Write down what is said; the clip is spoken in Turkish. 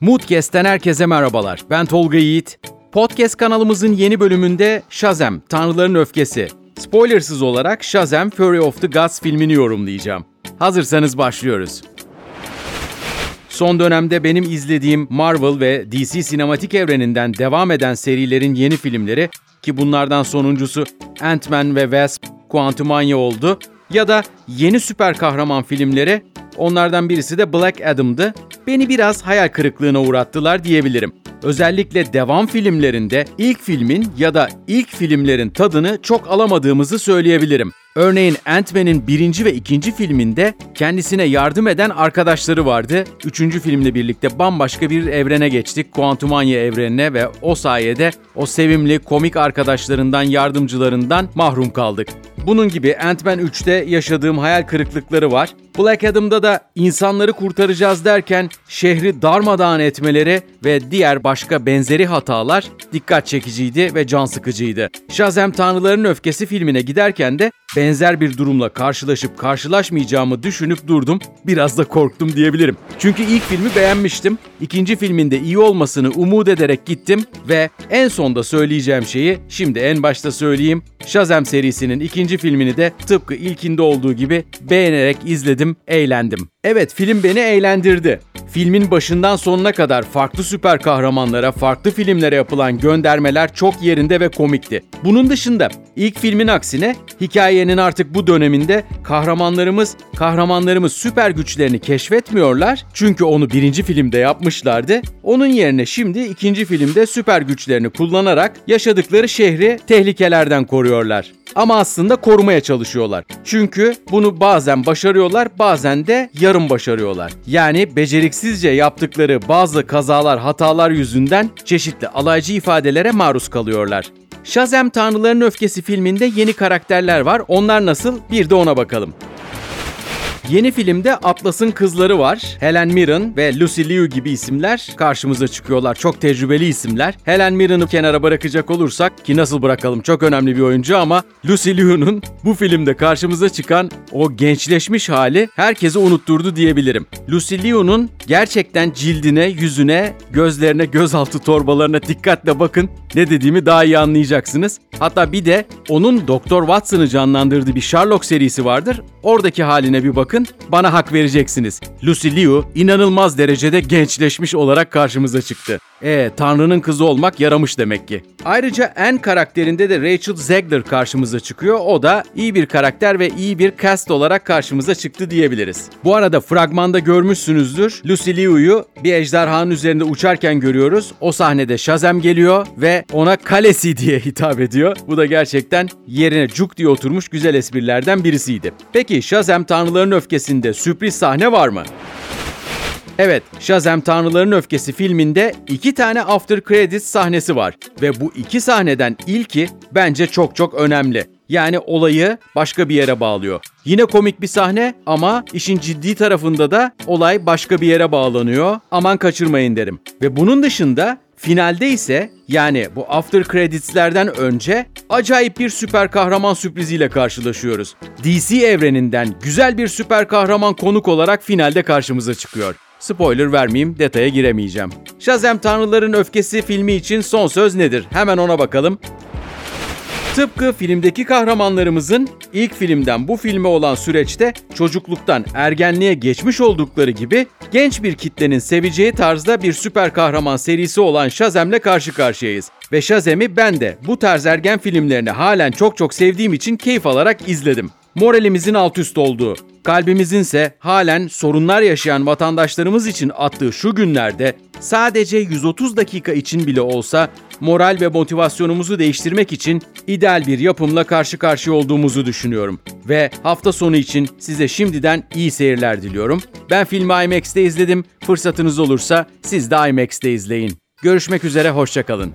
Moodcast'ten herkese merhabalar. Ben Tolga Yiğit. Podcast kanalımızın yeni bölümünde Shazam, Tanrıların Öfkesi. Spoilersız olarak Shazam Fury of the Gods filmini yorumlayacağım. Hazırsanız başlıyoruz. Son dönemde benim izlediğim Marvel ve DC sinematik evreninden devam eden serilerin yeni filmleri ki bunlardan sonuncusu Ant-Man ve Wasp, Quantumania oldu ya da yeni süper kahraman filmleri onlardan birisi de Black Adam'dı. Beni biraz hayal kırıklığına uğrattılar diyebilirim. Özellikle devam filmlerinde ilk filmin ya da ilk filmlerin tadını çok alamadığımızı söyleyebilirim. Örneğin Ant-Man'in birinci ve ikinci filminde kendisine yardım eden arkadaşları vardı. Üçüncü filmle birlikte bambaşka bir evrene geçtik. Quantumania evrenine ve o sayede o sevimli komik arkadaşlarından, yardımcılarından mahrum kaldık. Bunun gibi Ant-Man 3'te yaşadığım hayal kırıklıkları var. Black Adam'da da insanları kurtaracağız derken şehri darmadağın etmeleri ve diğer başka benzeri hatalar dikkat çekiciydi ve can sıkıcıydı. Shazam Tanrıların Öfkesi filmine giderken de benzer bir durumla karşılaşıp karşılaşmayacağımı düşünüp durdum. Biraz da korktum diyebilirim. Çünkü ilk filmi beğenmiştim. İkinci filminde iyi olmasını umut ederek gittim ve en sonda söyleyeceğim şeyi şimdi en başta söyleyeyim. Shazam serisinin ikinci filmini de tıpkı ilkinde olduğu gibi beğenerek izledim, eğlendim. Evet film beni eğlendirdi. Filmin başından sonuna kadar farklı süper kahramanlara, farklı filmlere yapılan göndermeler çok yerinde ve komikti. Bunun dışında ilk filmin aksine hikayenin artık bu döneminde kahramanlarımız kahramanlarımız süper güçlerini keşfetmiyorlar. Çünkü onu birinci filmde yapmışlardı. Onun yerine şimdi ikinci filmde süper güçlerini kullanarak yaşadıkları şehri tehlikelerden koruyorlar. Ama aslında korumaya çalışıyorlar. Çünkü bunu bazen başarıyorlar, bazen de yarım başarıyorlar. Yani beceriksizce yaptıkları bazı kazalar, hatalar yüzünden çeşitli alaycı ifadelere maruz kalıyorlar. Shazam Tanrıların Öfkesi filminde yeni karakterler var. Onlar nasıl? Bir de ona bakalım. Yeni filmde Atlas'ın kızları var. Helen Mirren ve Lucy Liu gibi isimler karşımıza çıkıyorlar. Çok tecrübeli isimler. Helen Mirren'ı kenara bırakacak olursak ki nasıl bırakalım çok önemli bir oyuncu ama Lucy Liu'nun bu filmde karşımıza çıkan o gençleşmiş hali herkesi unutturdu diyebilirim. Lucy Liu'nun gerçekten cildine, yüzüne, gözlerine, gözaltı torbalarına dikkatle bakın. Ne dediğimi daha iyi anlayacaksınız. Hatta bir de onun Doktor Watson'ı canlandırdığı bir Sherlock serisi vardır. Oradaki haline bir bakın bana hak vereceksiniz. Lucy Liu inanılmaz derecede gençleşmiş olarak karşımıza çıktı. E Tanrı'nın kızı olmak yaramış demek ki. Ayrıca en karakterinde de Rachel Zegler karşımıza çıkıyor. O da iyi bir karakter ve iyi bir cast olarak karşımıza çıktı diyebiliriz. Bu arada fragmanda görmüşsünüzdür. Lucy Liu'yu bir ejderhanın üzerinde uçarken görüyoruz. O sahnede Shazam geliyor ve ona kalesi diye hitap ediyor. Bu da gerçekten yerine cuk diye oturmuş güzel esprilerden birisiydi. Peki Shazam Tanrıların Öfkesi'nde sürpriz sahne var mı? Evet, Shazam Tanrıların Öfkesi filminde iki tane after credits sahnesi var. Ve bu iki sahneden ilki bence çok çok önemli. Yani olayı başka bir yere bağlıyor. Yine komik bir sahne ama işin ciddi tarafında da olay başka bir yere bağlanıyor. Aman kaçırmayın derim. Ve bunun dışında Finalde ise yani bu after credits'lerden önce acayip bir süper kahraman sürpriziyle karşılaşıyoruz. DC evreninden güzel bir süper kahraman konuk olarak finalde karşımıza çıkıyor. Spoiler vermeyeyim, detaya giremeyeceğim. Shazam Tanrıların Öfkesi filmi için son söz nedir? Hemen ona bakalım. Tıpkı filmdeki kahramanlarımızın ilk filmden bu filme olan süreçte çocukluktan ergenliğe geçmiş oldukları gibi genç bir kitlenin seveceği tarzda bir süper kahraman serisi olan Shazam'le karşı karşıyayız. Ve Shazam'i ben de bu tarz ergen filmlerini halen çok çok sevdiğim için keyif alarak izledim moralimizin alt üst olduğu, kalbimizin ise halen sorunlar yaşayan vatandaşlarımız için attığı şu günlerde sadece 130 dakika için bile olsa moral ve motivasyonumuzu değiştirmek için ideal bir yapımla karşı karşıya olduğumuzu düşünüyorum. Ve hafta sonu için size şimdiden iyi seyirler diliyorum. Ben filmi IMAX'te izledim. Fırsatınız olursa siz de IMAX'te izleyin. Görüşmek üzere, hoşçakalın.